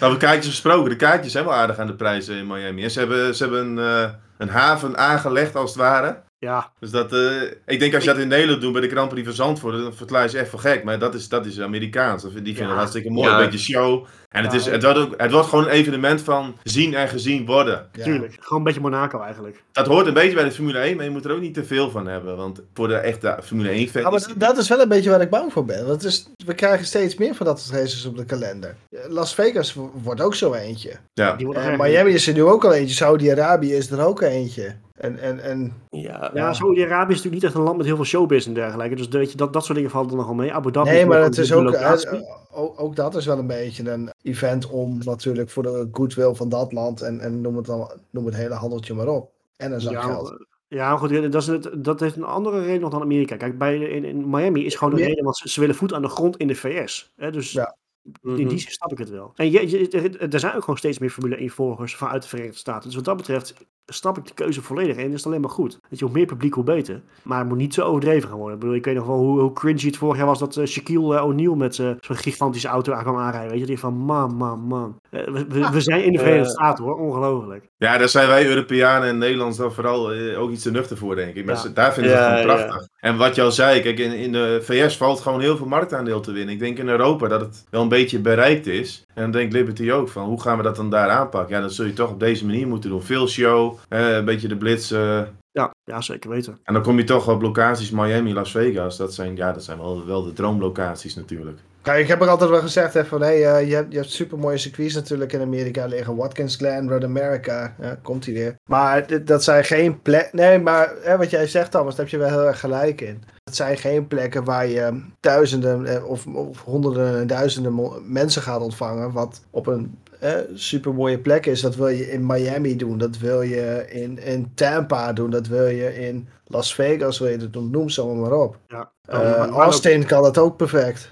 Nou, we kaartjes gesproken. De kaartjes zijn wel aardig aan de prijzen in Miami. En ze hebben, ze hebben een, uh, een haven aangelegd, als het ware. Ja. Dus dat, uh, ik denk als je dat in Nederland doet bij de Grand Prix van Zandvoort, dan verklaar je ze echt voor gek. Maar dat is, dat is Amerikaans. Die vinden ja. het hartstikke mooi, een beetje show. En het, is, het, wordt ook, het wordt gewoon een evenement van zien en gezien worden. Ja. Tuurlijk, gewoon een beetje Monaco eigenlijk. Dat hoort een beetje bij de Formule 1, maar je moet er ook niet te veel van hebben. Want voor de echte Formule 1 fans... Ja, maar dat is wel een beetje waar ik bang voor ben. Want is, we krijgen steeds meer van dat soort races op de kalender. Las Vegas wordt ook zo eentje. Ja. En Miami is er nu ook al eentje. Saudi-Arabië is er ook eentje. En, en, en Ja, Ja, Saudi-Arabië is natuurlijk niet echt een land met heel veel showbiz en dergelijke. Dus weet je, dat, dat soort dingen vallen er nogal mee. Abu Dhabi nee, maar het is ook, eh, ook, ook dat is wel een beetje een event om natuurlijk voor de goodwill van dat land en, en noem, het dan, noem het hele handeltje maar op. En een zak ja, geld. maar- ja, goed, dat, is het, dat heeft een andere reden nog dan Amerika. Kijk, bij, in, in Miami is gewoon de Ja. reden, want ze, ze willen voet aan de grond in de VS. Hè, dus Ja. in Mhm. die zin snap ik het wel. En je, je- er- zijn ook gewoon steeds meer Formule 1 volgers vanuit de Verenigde Staten. Dus wat dat betreft snap ik de keuze volledig. En is het alleen maar goed. Dat je, hoe meer publiek, hoe beter. Maar het moet niet zo overdreven gaan worden. Ik bedoel, ik weet nog wel hoe, hoe cringy het vorig jaar was dat eh, Shaquille eh, O'Neal met eh, zo'n gigantische auto aan kwam aanrijden. Weet je, die van man, man, man. We, we, we zijn in de Verenigde. Staten hoor, ongelooflijk. Ja, daar zijn wij Europeanen en Nederlanders dan vooral ook iets te nuchter voor, denk ik. Maar Ja. daar vinden ze Ja, het gewoon ja. prachtig. En wat je al zei, kijk, in, in de VS valt gewoon heel veel marktaandeel te winnen. Ik denk in Europa dat het wel een beetje bereikt is. En dan denkt Liberty ook van, hoe gaan we dat dan daar aanpakken? Ja, dat zul je toch op deze manier moeten doen. Veel show, eh, een beetje de blitz. eh, Ja, ja, zeker weten. en dan kom je toch op locaties Miami, Las Vegas. Dat zijn, ja, dat zijn wel, wel de droomlocaties natuurlijk. Kijk, ik heb er altijd wel gezegd hè, van hey, eh, je, hebt, je hebt super mooie circuits natuurlijk in Amerika liggen. Watkins Glen, Road America, ja, komt hij weer. Maar dat zijn geen plekken. Nee, maar hè, wat jij zegt Thomas, daar heb je wel heel erg gelijk in. Het zijn geen plekken waar je duizenden eh, of, of honderden en duizenden mensen gaat ontvangen. Wat op een eh, super mooie plek is. Dat wil je in Miami doen, dat wil je in, in Tampa doen, dat wil je in Las Vegas wil je dat doen. Noem ze allemaal maar op. Ja. Eh, ook- Austin kan dat ook perfect.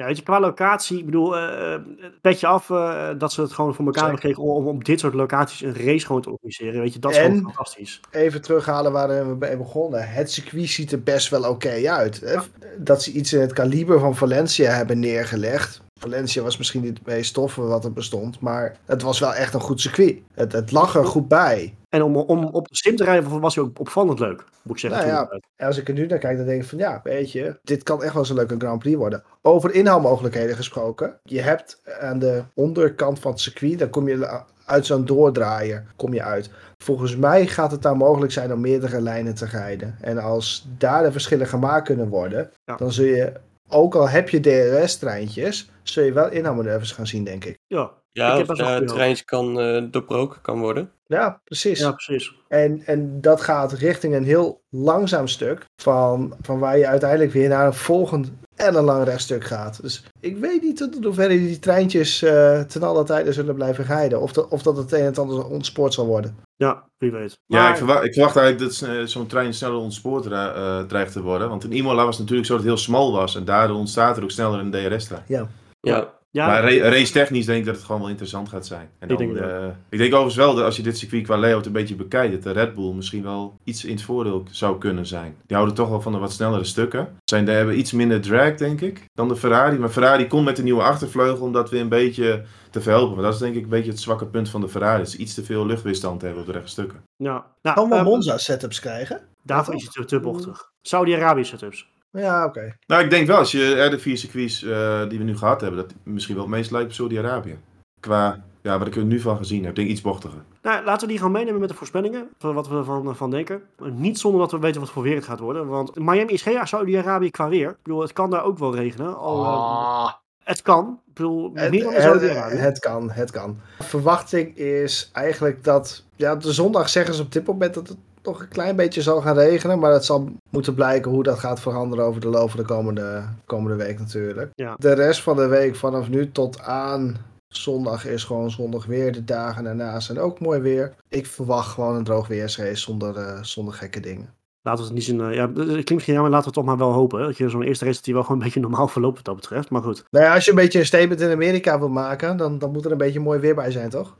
Ja, weet je, qua locatie, ik bedoel, eh petje af eh, dat ze het gewoon voor elkaar hebben gekregen om, op dit soort locaties een race gewoon te organiseren. Weet je, dat is En- gewoon fantastisch. even terughalen waar we mee begonnen. Het circuit ziet er best wel oké uit. hè. Dat ze iets in het kaliber van Valencia hebben neergelegd. Valencia was misschien niet het meest toffe wat er bestond, maar het was wel echt een goed circuit. Het, het lag er goed bij. En om, om op de sim te rijden was hij ook opvallend leuk, moet ik zeggen. Nou toen. En als ik er nu naar kijk, dan denk ik van ja, weet je, dit kan echt wel eens een leuke Grand Prix worden. Over inhaalmogelijkheden gesproken. Je hebt aan de onderkant van het circuit, dan kom je uit zo'n doordraaier, kom je uit. Volgens mij gaat het daar mogelijk zijn om meerdere lijnen te rijden. En als daar de verschillen gemaakt kunnen worden, Ja. dan zul je, ook al heb je DRS-treintjes, zul je wel inhaalmanoeuvres gaan zien, denk ik. Ja, Ik Ja, heb wel daar het goeie treintje kan eh, doorbroken kan worden. Ja, precies. ja, precies. En, en dat gaat richting een heel langzaam stuk. Van, van waar je uiteindelijk weer naar een volgend en een lang rechtstuk gaat. Dus ik weet niet tot hoeverre die treintjes eh ten alle tijde zullen blijven rijden. Of, dat of dat het een en het ander ontspoord zal worden. Ja, wie weet. Ja, ik verwacht, ik verwacht eigenlijk dat eh, zo'n trein sneller ontspoord eh, dreigt te worden. Want in Imola was het natuurlijk zo dat het heel smal was. En daardoor ontstaat er ook sneller een DRS-trein. Ja, ja, Maar ra- race technisch denk ik dat het gewoon wel interessant gaat zijn. En Ik dan, denk eh, ik denk overigens wel dat als je dit circuit qua layout een beetje bekijkt, dat de Red Bull misschien wel iets in het voordeel zou kunnen zijn. Die houden toch wel van de wat snellere stukken. Zijn, die hebben iets minder drag, denk ik, dan de Ferrari. Maar Ferrari komt met een nieuwe achtervleugel om dat weer een beetje te verhelpen. Maar dat is denk ik een beetje het zwakke punt van de Ferrari. Dat ze iets te veel luchtweerstand hebben op de rechtstukken. ja. Nou, Kan wel ehm, Monza setups krijgen? daarvoor is het te, te bochtig. Saudi-Arabië setups. Ja, oké. Nou, ik denk wel, als je de vier circuits eh, die we nu gehad hebben, dat misschien wel het meest lijkt op Saudi-Arabië. Qua, ja, wat ik er nu van gezien heb, denk ik iets bochtiger. Nou, laten we die gaan meenemen met de voorspellingen. Van Wat we ervan van denken. Niet zonder dat we weten wat voor weer het gaat worden. Want Miami is geen Saudi-Arabië qua weer. Ik bedoel, het kan daar ook wel regenen. Al, eh, het kan. Ik bedoel, Het, meer dan in het, het kan, het kan. Verwachting is eigenlijk dat... Ja, de zondag zeggen ze op dit moment dat het nog een klein beetje zal gaan regenen. Maar het zal moeten blijken hoe dat gaat veranderen over de loop van de komende, komende week natuurlijk. Ja. De rest van de week vanaf nu tot aan zondag is gewoon zondag weer. De dagen daarna zijn ook mooi weer. Ik verwacht gewoon een droog weersrace zonder, eh, zonder gekke dingen. Laten we het niet zien. eh, ja, het klinkt misschien jammer, laten we het toch maar wel hopen. hè, Dat je zo'n eerste race dat die wel gewoon een beetje normaal verloopt wat dat betreft. Maar goed. Nou ja, als je een beetje een statement in Amerika wil maken, dan, dan moet er een beetje mooi weer bij zijn, toch?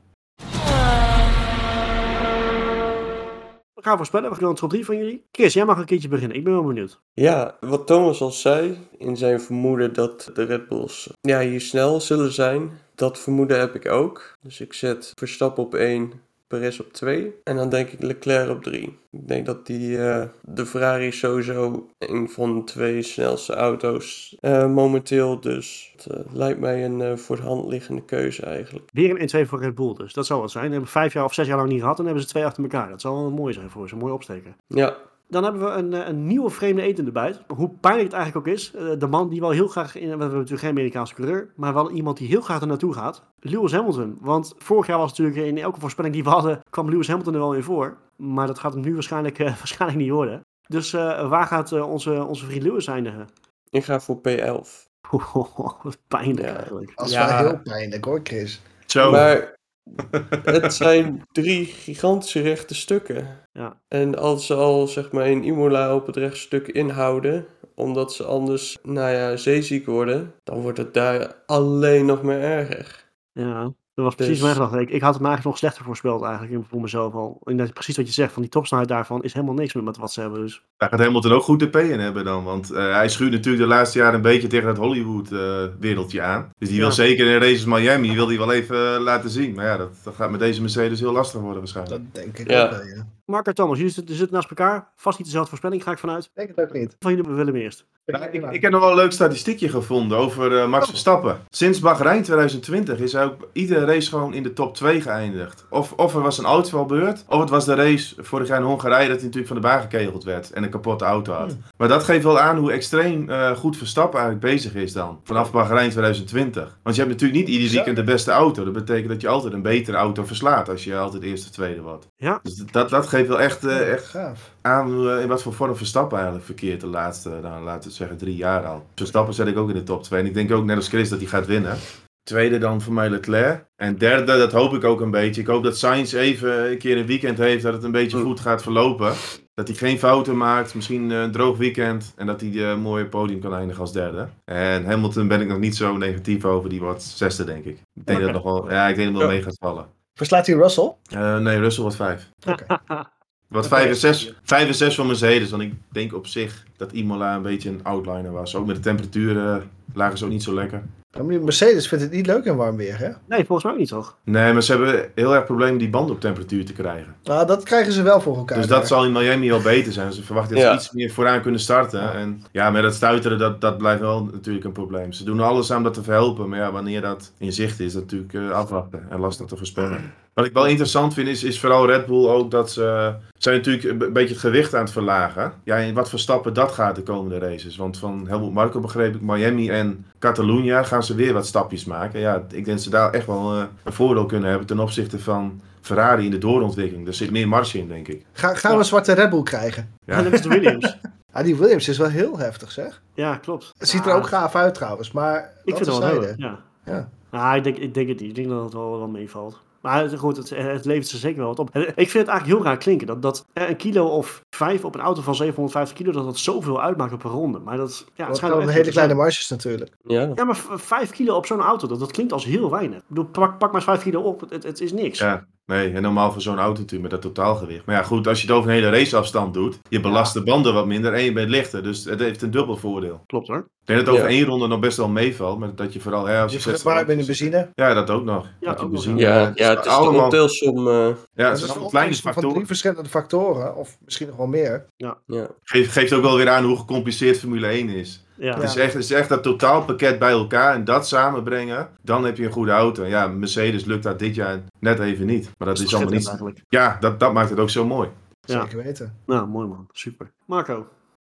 We gaan voorspellen. We gaan een top 3 van jullie. Chris, jij mag een keertje beginnen. Ik ben wel benieuwd. Ja, wat Thomas al zei, in zijn vermoeden dat de Red Bulls ja, hier snel zullen zijn, dat vermoeden heb ik ook. Dus ik zet Verstappen op 1, Perez op 2 en dan denk ik Leclerc op 3. Ik denk dat die, eh, de Ferrari sowieso een van de twee snelste auto's eh, momenteel, dus het eh, lijkt mij een voor de hand liggende keuze eigenlijk. Weer een 1-2 voor Red Bull dus. Dat zou wat zijn. We hebben vijf jaar of zes jaar lang niet gehad. En hebben ze twee achter elkaar. Dat zou wel mooi zijn voor ze. Mooi opsteken. Ja, Dan hebben we een, eh, een nieuwe vreemde eend in de buit. Hoe pijnlijk het eigenlijk ook is. eh, De man die wel heel graag, in, we hebben natuurlijk geen Amerikaanse coureur, maar wel iemand die heel graag er naartoe gaat. Lewis Hamilton. Want vorig jaar was natuurlijk in elke voorspelling die we hadden, kwam Lewis Hamilton er wel in voor. Maar dat gaat hem nu waarschijnlijk, eh, waarschijnlijk niet worden. Dus eh, waar gaat eh, onze, onze vriend Lewis eindigen? Ik ga voor P11. Wat pijnlijk Ja. eigenlijk. Dat is Ja. wel heel pijnlijk hoor, Chris. Zo. Maar het zijn drie gigantische rechte stukken. Ja. En als ze al zeg maar in Imola op het rechtstuk inhouden, omdat ze anders, nou ja, zeeziek worden, dan wordt het daar alleen nog maar erger. Ja, dat was precies Dus- mijn gedachte. Ik, ik had hem eigenlijk nog slechter voorspeld eigenlijk voor mezelf al. En dat is precies wat je zegt, van die topsnelheid daarvan is helemaal niks meer met wat ze hebben. Dus Daar gaat Hamilton ook goed de P in hebben dan. Want eh, hij schuurt natuurlijk de laatste jaren een beetje tegen het Hollywood-wereldje aan. Dus die wil zeker in races Miami wil die wel even eh, laten zien. Maar ja, dat, dat gaat met deze Mercedes heel lastig worden waarschijnlijk. Dat denk ik Ja. ook wel, ja. Mark en Thomas, jullie zitten, zitten naast elkaar. Vast niet dezelfde voorspelling, ga ik vanuit. Ik denk het ook niet. Van jullie willen we eerst. Nou, ik, ik heb nog wel een leuk statistiekje gevonden over eh, Max Verstappen. Sinds Bahrein 2020 is hij ook iedere race gewoon in de top 2 geëindigd. Of, of er was een uitvalbeurt, of het was de race vorig jaar in Hongarije dat hij natuurlijk van de baan gekegeld werd en een kapotte auto had. Maar dat geeft wel aan hoe extreem eh, goed Verstappen eigenlijk bezig is dan. Vanaf Bahrein 2020. Want je hebt natuurlijk niet ieder Zo. weekend de beste auto. Dat betekent dat je altijd een betere auto verslaat als je altijd eerste of tweede wordt. Ja. Dus dat, dat geeft wel echt, eh, echt gaaf. Aan eh, in wat voor vorm Verstappen eigenlijk verkeert de laatste, nou, laten we zeggen, drie jaar al. Verstappen zet ik ook in de top 2. En ik denk ook net als Chris dat hij gaat winnen. Tweede dan voor mij Leclerc. En derde, dat hoop ik ook een beetje. Ik hoop dat Sainz even een keer een weekend heeft dat het een beetje goed gaat verlopen. Dat hij geen fouten maakt, misschien een droog weekend. En dat hij eh, een mooie podium kan eindigen als derde. En Hamilton ben ik nog niet zo negatief over, die wordt zesde denk ik. Ik denk dat nog wel, ja, ik denk dat wel mee gaat vallen. Verslaat hij Russell? Eh, nee, Russell wordt vijf. Oké. Wat 5 en 6, 5 en 6 van Mercedes. Want ik denk op zich dat Imola een beetje een outliner was. Ook met de temperaturen lagen ze ook niet zo lekker. Mercedes vindt het niet leuk in warm weer, hè? Nee, volgens mij ook niet toch? Nee, maar ze hebben heel erg problemen die band op temperatuur te krijgen. Nou, dat krijgen ze wel voor elkaar. Dus dat zal in Miami wel beter zijn. Ze verwachten dat ze Ja. iets meer vooraan kunnen starten. En ja, met dat stuiteren, dat, dat blijft wel natuurlijk een probleem. Ze doen alles aan dat te verhelpen. Maar ja, wanneer dat in zicht is, is dat natuurlijk eh, afwachten. En lastig te voorspellen. Wat ik wel interessant vind, is, is vooral Red Bull ook dat ze... zijn natuurlijk een be- beetje het gewicht aan het verlagen. Ja, in wat voor stappen dat gaat de komende races. Want van Helmut Marko begreep ik, Miami en Catalunya gaan ze weer wat stapjes maken. Ja, ik denk dat ze daar echt wel eh, een voordeel kunnen hebben ten opzichte van Ferrari in de doorontwikkeling. Er zit meer marge in, denk ik. Ga, gaan we een zwarte Red Bull krijgen? Ja. Ja. dat is de Williams. Ah, die Williams is wel heel heftig, zeg. ja, klopt. Het ziet er Ah, ook gaaf uit trouwens, maar Ik vind dat het wel leuk. Ja. Ja. Nou, ik denk, ik denk het niet. Ik denk dat het wel, wel meevalt. Maar het- goed, het, het levert ze zeker wel wat op. En Ik vind het eigenlijk heel raar klinken. Dat, dat een kilo of vijf op een auto van 750 kilo, dat dat zoveel uitmaakt op een ronde. Maar dat, ja, het Dat schijnt wel zijn hele kleine zijn. marges natuurlijk. Ja, Ja, maar vijf kilo op zo'n auto, dat, dat klinkt als heel weinig. Ik bedoel, pak, pak maar eens vijf kilo op. Het, het is niks. Ja, nee, en normaal voor zo'n auto natuurlijk met dat totaalgewicht. Maar ja, goed, als je het over een hele raceafstand doet, je belast de banden wat minder en je bent lichter. Dus het heeft een dubbel voordeel. Klopt hoor. Ik denk dat het over Ja. één ronde nog best wel meevalt, maar dat je vooral... Ja, als Je met de benzine. Ja, dat ook nog. Ja, nog, benzine- ja, het ja het is allemaal- de optelsom. eh, Ja, het is zijn een kleine van factoren. drie verschillende factoren, of misschien nog wel meer. ja. Geeft, geeft ook wel weer aan hoe gecompliceerd Formule 1 is. Ja. Het, is echt, het is echt dat totaalpakket bij elkaar en dat samenbrengen, dan heb je een goede auto. Ja, Mercedes lukt dat dit jaar net even niet. Maar dat is allemaal niet... eigenlijk. Ja, dat, dat maakt het ook zo mooi. Ja. Zeker weten. Nou, mooi man. Super. Marco.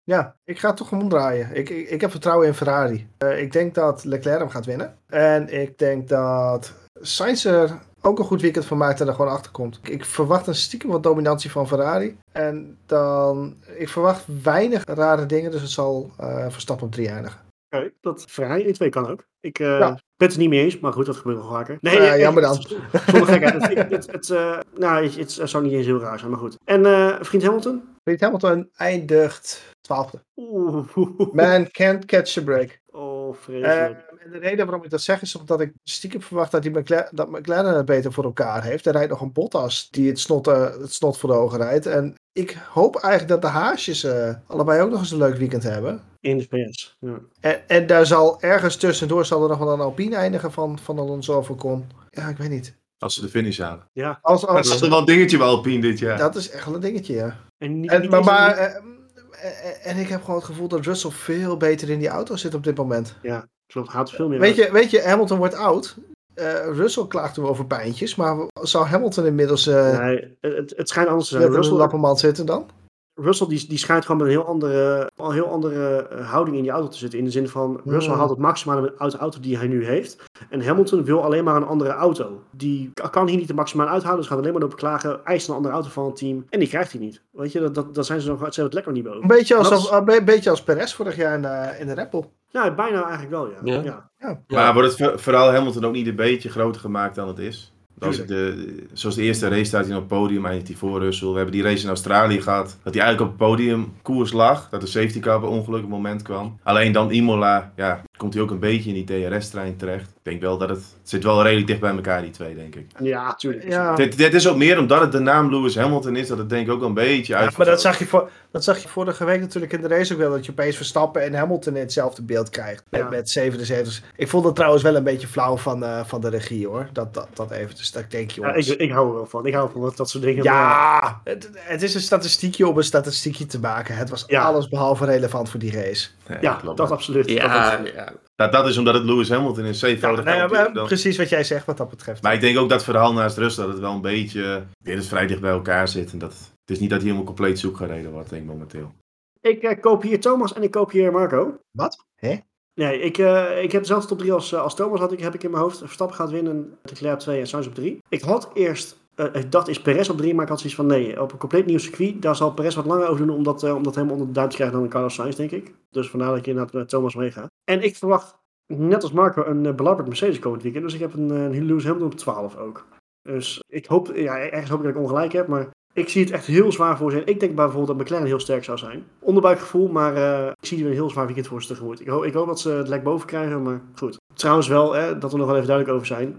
Ja, ik ga het toch omdraaien. Ik, ik, ik heb vertrouwen in Ferrari. Eh, ik denk dat Leclerc hem gaat winnen. En ik denk dat Sainz er ook een goed weekend van maakt en er gewoon achter komt. Ik, verwacht een stiekem wat dominantie van Ferrari. En dan, ik verwacht weinig rare dingen, dus het zal eh Verstappen op drie eindigen. Oké, dat vrij in twee kan ook. Ik eh, Ja. ben het niet mee eens, maar goed, dat gebeurt wel vaker. Nee, jammer dan. Zonder gekheid. Het, het, het, nou, het, het zou niet eens heel raar zijn, maar goed. En eh, vriend Hamilton? Weet Hamilton eindigt twaalfde. Oeh. Man can't catch a break. Oh, vreselijk. En de reden waarom ik dat zeg is omdat ik stiekem verwacht dat, die McLaren, dat McLaren het beter voor elkaar heeft. Er rijdt nog een Bottas die het snot, eh, het snot voor de ogen rijdt. En ik hoop eigenlijk dat de haasjes eh, allebei ook nog eens een leuk weekend hebben. In de. Ja. En, en daar zal ergens tussendoor zal er nog wel een Alpine eindigen van, van Alonso of Ocon. Ja, ik weet niet. Als ze de finish halen. ja. Als, Dat is als, toch wel een dingetje bij Alpine dit jaar. dat is echt wel een dingetje, ja. En, niet, En, niet maar, maar, eh, en ik heb gewoon het gevoel dat Russell veel beter in die auto zit op dit moment. Ja, klopt. Gaat veel meer Weet uit. je, weet je, Hamilton wordt oud. Eh, Russell klaagt nu over pijntjes, maar zou Hamilton inmiddels eh Nee, het, het schijnt anders te zijn. Russell, lappenmand zitten dan? Russell die, die schijnt gewoon met een heel andere, een heel andere eh, houding in die auto te zitten. In de zin van, Russell Hmm. haalt het maximale uit de auto die hij nu heeft. En Hamilton wil alleen maar een andere auto. Die kan hier niet de maximaal uithalen, dus gaat alleen maar op klagen. Eist een andere auto van het team. En die krijgt hij niet. Weet je, dat, dat, dat zijn ze nog, ze het lekker niet Een boven. beetje als, als, een beetje als Perez vorig jaar in de, in de Red Bull. Ja, bijna eigenlijk wel, ja. Ja. ja. Ja. Maar wordt het verhaal Hamilton ook niet een beetje groter gemaakt dan het is? Tuurlijk. de, zoals de eerste race staat hij op het podium, eindigt hij voor Russell. We hebben die race in Australië gehad, dat hij eigenlijk op het podium koers lag. Dat de safety car op een ongelukkig moment kwam. Alleen dan Imola, ja, komt hij ook een beetje in die DRS-trein terecht. Ik denk wel dat het, het zit wel redelijk dicht bij elkaar, die twee, denk ik. Ja, tuurlijk. Ja. Dit, dit is ook meer omdat het de naam Lewis Hamilton is, dat het denk ik ook wel een beetje Ja, uit. maar dat zag, je voor, dat zag je vorige week natuurlijk in de race ook wel. Dat je opeens Verstappen en Hamilton in hetzelfde beeld krijgt. Met, Ja. met 77. Ik vond het trouwens wel een beetje flauw van, eh, van de regie hoor. Dat, dat, dat even. Dus dat ik denk, Ja, jongens. ik, ik hou er wel van. Ik hou van dat, dat soort dingen. Ja, het, het is een statistiekje om een statistiekje te maken. Het was Ja. alles behalve relevant voor die race. Nee, ja, klopt. dat absoluut. Dat Ja, absoluut. ja. Dat, dat is omdat het Lewis Hamilton Ja, zevenvoudig nou ja, kampioen maar dan. precies wat jij zegt wat dat betreft. Maar ik denk ook dat verhaal naast Rust dat het wel een beetje weer eens vrij dicht bij elkaar zit. En dat, het is niet dat hij helemaal compleet zoek gereden wordt, denk ik momenteel. Ik eh, koop hier Thomas en ik koop hier Marco. Wat? Hè? Nee, ik, eh, ik heb dezelfde top 3 als, eh, als Thomas had ik, heb ik in mijn hoofd. Verstappen gaat winnen, Leclerc op 2 en Sainz op 3. Ik had eerst, ik dacht is Perez op 3, maar ik had zoiets van nee, op een compleet nieuw circuit, daar zal Perez wat langer over doen om dat, eh, helemaal onder de duim te krijgen dan Carlos Sainz, denk ik. Dus vandaar dat ik inderdaad met Thomas meega. En ik verwacht, net als Marco, een belabberd Mercedes komend weekend. Dus ik heb een, een Hamilton op 12 ook. Dus ik hoop, ja, ergens hoop ik dat ik ongelijk heb, maar ik zie het echt heel zwaar voor zijn. Ik denk bijvoorbeeld dat McLaren heel sterk zou zijn. Onderbuikgevoel, maar eh, ik zie er een heel zwaar weekend voor ze tegemoet. Ik, hoop, ik hoop dat ze het lek boven krijgen, maar goed. Trouwens wel, hè, dat we nog wel even duidelijk over zijn.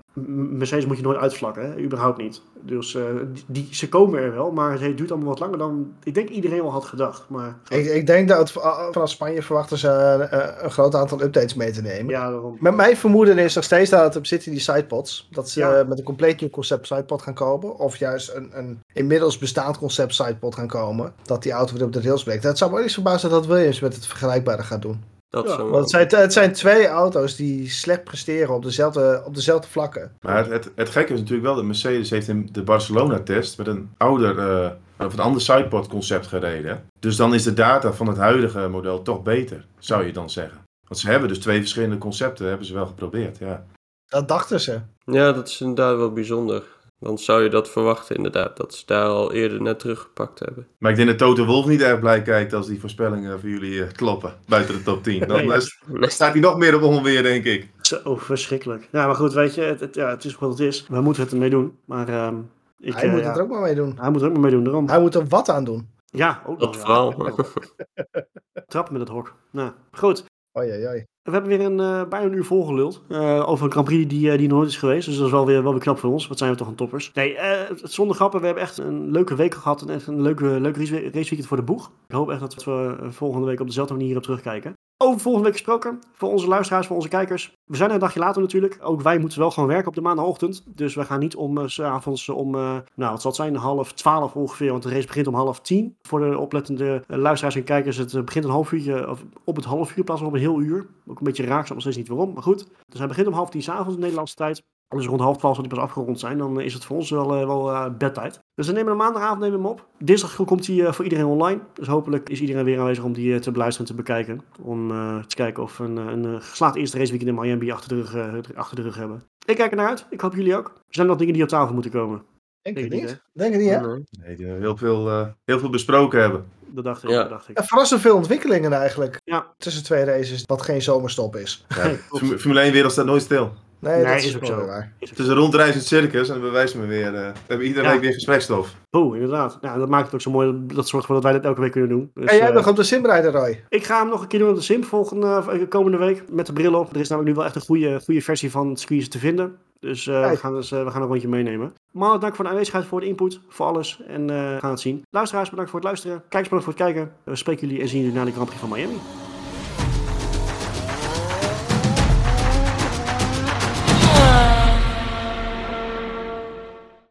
Mercedes moet je nooit uitvlakken, hè? überhaupt niet. Dus eh, die, ze komen er wel, maar het duurt allemaal wat langer dan ik denk iedereen wel had gedacht. Maar Ik, ik denk dat uh, vanaf Spanje verwachten ze uh, een groot aantal updates mee te nemen. ja, daarom. Met mijn vermoeden is nog steeds dat het op zit in die sidepods. Dat ze Ja. uh, met een compleet nieuw concept sidepod gaan komen. Of juist een, een inmiddels bestaand concept sidepod gaan komen. Dat die auto weer op de rails breekt. Het zou me ook niet verbazen dat Williams met het vergelijkbare gaat doen. Dat Ja, Want het zijn, het zijn twee auto's die slecht presteren op dezelfde, op dezelfde vlakken. Maar het, het, het gekke is natuurlijk wel dat Mercedes heeft in de Barcelona-test met een ouder, eh, of een ander sidepod concept gereden. Dus dan is de data van het huidige model toch beter, zou je dan zeggen. Want ze hebben dus twee verschillende concepten, hebben ze wel geprobeerd, ja. Dat dachten ze. Ja, dat is inderdaad wel bijzonder. Dan zou je dat verwachten inderdaad, dat ze daar al eerder net teruggepakt hebben. Maar ik denk dat Toto Wolf niet erg blij kijkt als die voorspellingen voor jullie eh, kloppen, buiten de top 10. Dan Nee. eh, staat hij nog meer op onweer, denk ik. Zo verschrikkelijk. Ja, maar goed, weet je, het, het- ja, het is wat het is. We moeten het ermee doen. Maar ehm, ik, Hij eh, moet ja, het er ook maar mee doen. hij moet er ook maar mee doen. Daarom. Hij moet er wat aan doen. Ja, ook nog. Dat ja. vooral. Trap met het hok. Nou, goed. We hebben weer een, eh, bijna een uur volgeluld uh, over een Grand Prix die, uh, die nooit is geweest. Dus dat is wel weer, wel weer knap voor ons. Wat zijn we toch een toppers. Nee, zonder grappen. We hebben echt een leuke week gehad. En een leuke, leuke race- raceweekend voor de boeg. Ik hoop echt dat we volgende week op dezelfde manier op terugkijken. Over volgende week gesproken. Voor onze luisteraars, voor onze kijkers. We zijn een dagje later natuurlijk. Ook wij moeten wel gewoon werken op de maandagochtend. Dus we gaan niet om uh, s avonds om, nou wat zal het zijn, half twaalf ongeveer. Want de race begint om half tien. Voor de oplettende luisteraars en kijkers. Het begint een half uurtje, of op het half uur plaats op een heel uur. Ook een beetje raar, ik nog steeds niet waarom. Maar goed, dus hij begint om half tien s'avonds in Nederlandse tijd. Dus rond half twaalf zal die pas afgerond zijn. Dan is het voor ons wel, uh, wel uh, bedtijd. Dus dan nemen we maandagavond nemen we hem op. Dinsdag komt hij uh, voor iedereen online. Dus hopelijk is iedereen weer aanwezig om die te beluisteren en te bekijken. Om uh, te kijken of we een, een geslaagd eerste raceweekend in Miami achter de, rug, uh, achter de rug hebben. Ik kijk er naar uit. Ik hoop jullie ook. Er zijn nog dingen die op tafel moeten komen. Denk het niet. Denk het niet, hè? Nee, die we heel veel, uh, heel veel besproken hebben. Dat dacht ik. Ja. Dat dacht ik. Ja, verrassend veel ontwikkelingen eigenlijk. Ja. Tussen twee races, wat geen zomerstop is. Ja, Formule 1 wereld staat nooit stil. Nee, Nee, dat is is, ook zo. Waar. Het is een rondreizend circus en dat bewijst me weer. Uh, we hebben iedere Ja. week weer gesprekstof. Oeh, inderdaad. Ja, dat maakt het ook zo mooi. Dat zorgt ervoor dat wij dit elke week kunnen doen. Dus, en jij eh, nog op de sim rijden, Roy? Ik ga hem nog een keer doen op de Sim volgende, uh, komende week. Met de bril op. Er is namelijk nu wel echt een goede, goede versie van Squeeze te vinden. Dus uh, we, gaan dus, uh, we gaan een rondje meenemen. Mannen, dank voor de aanwezigheid, voor de input, voor alles. En uh, we gaan het zien. Luisteraars, bedankt voor het luisteren. Kijkers, bedankt voor het kijken. We spreken jullie en zien jullie na de Grand Prix van Miami.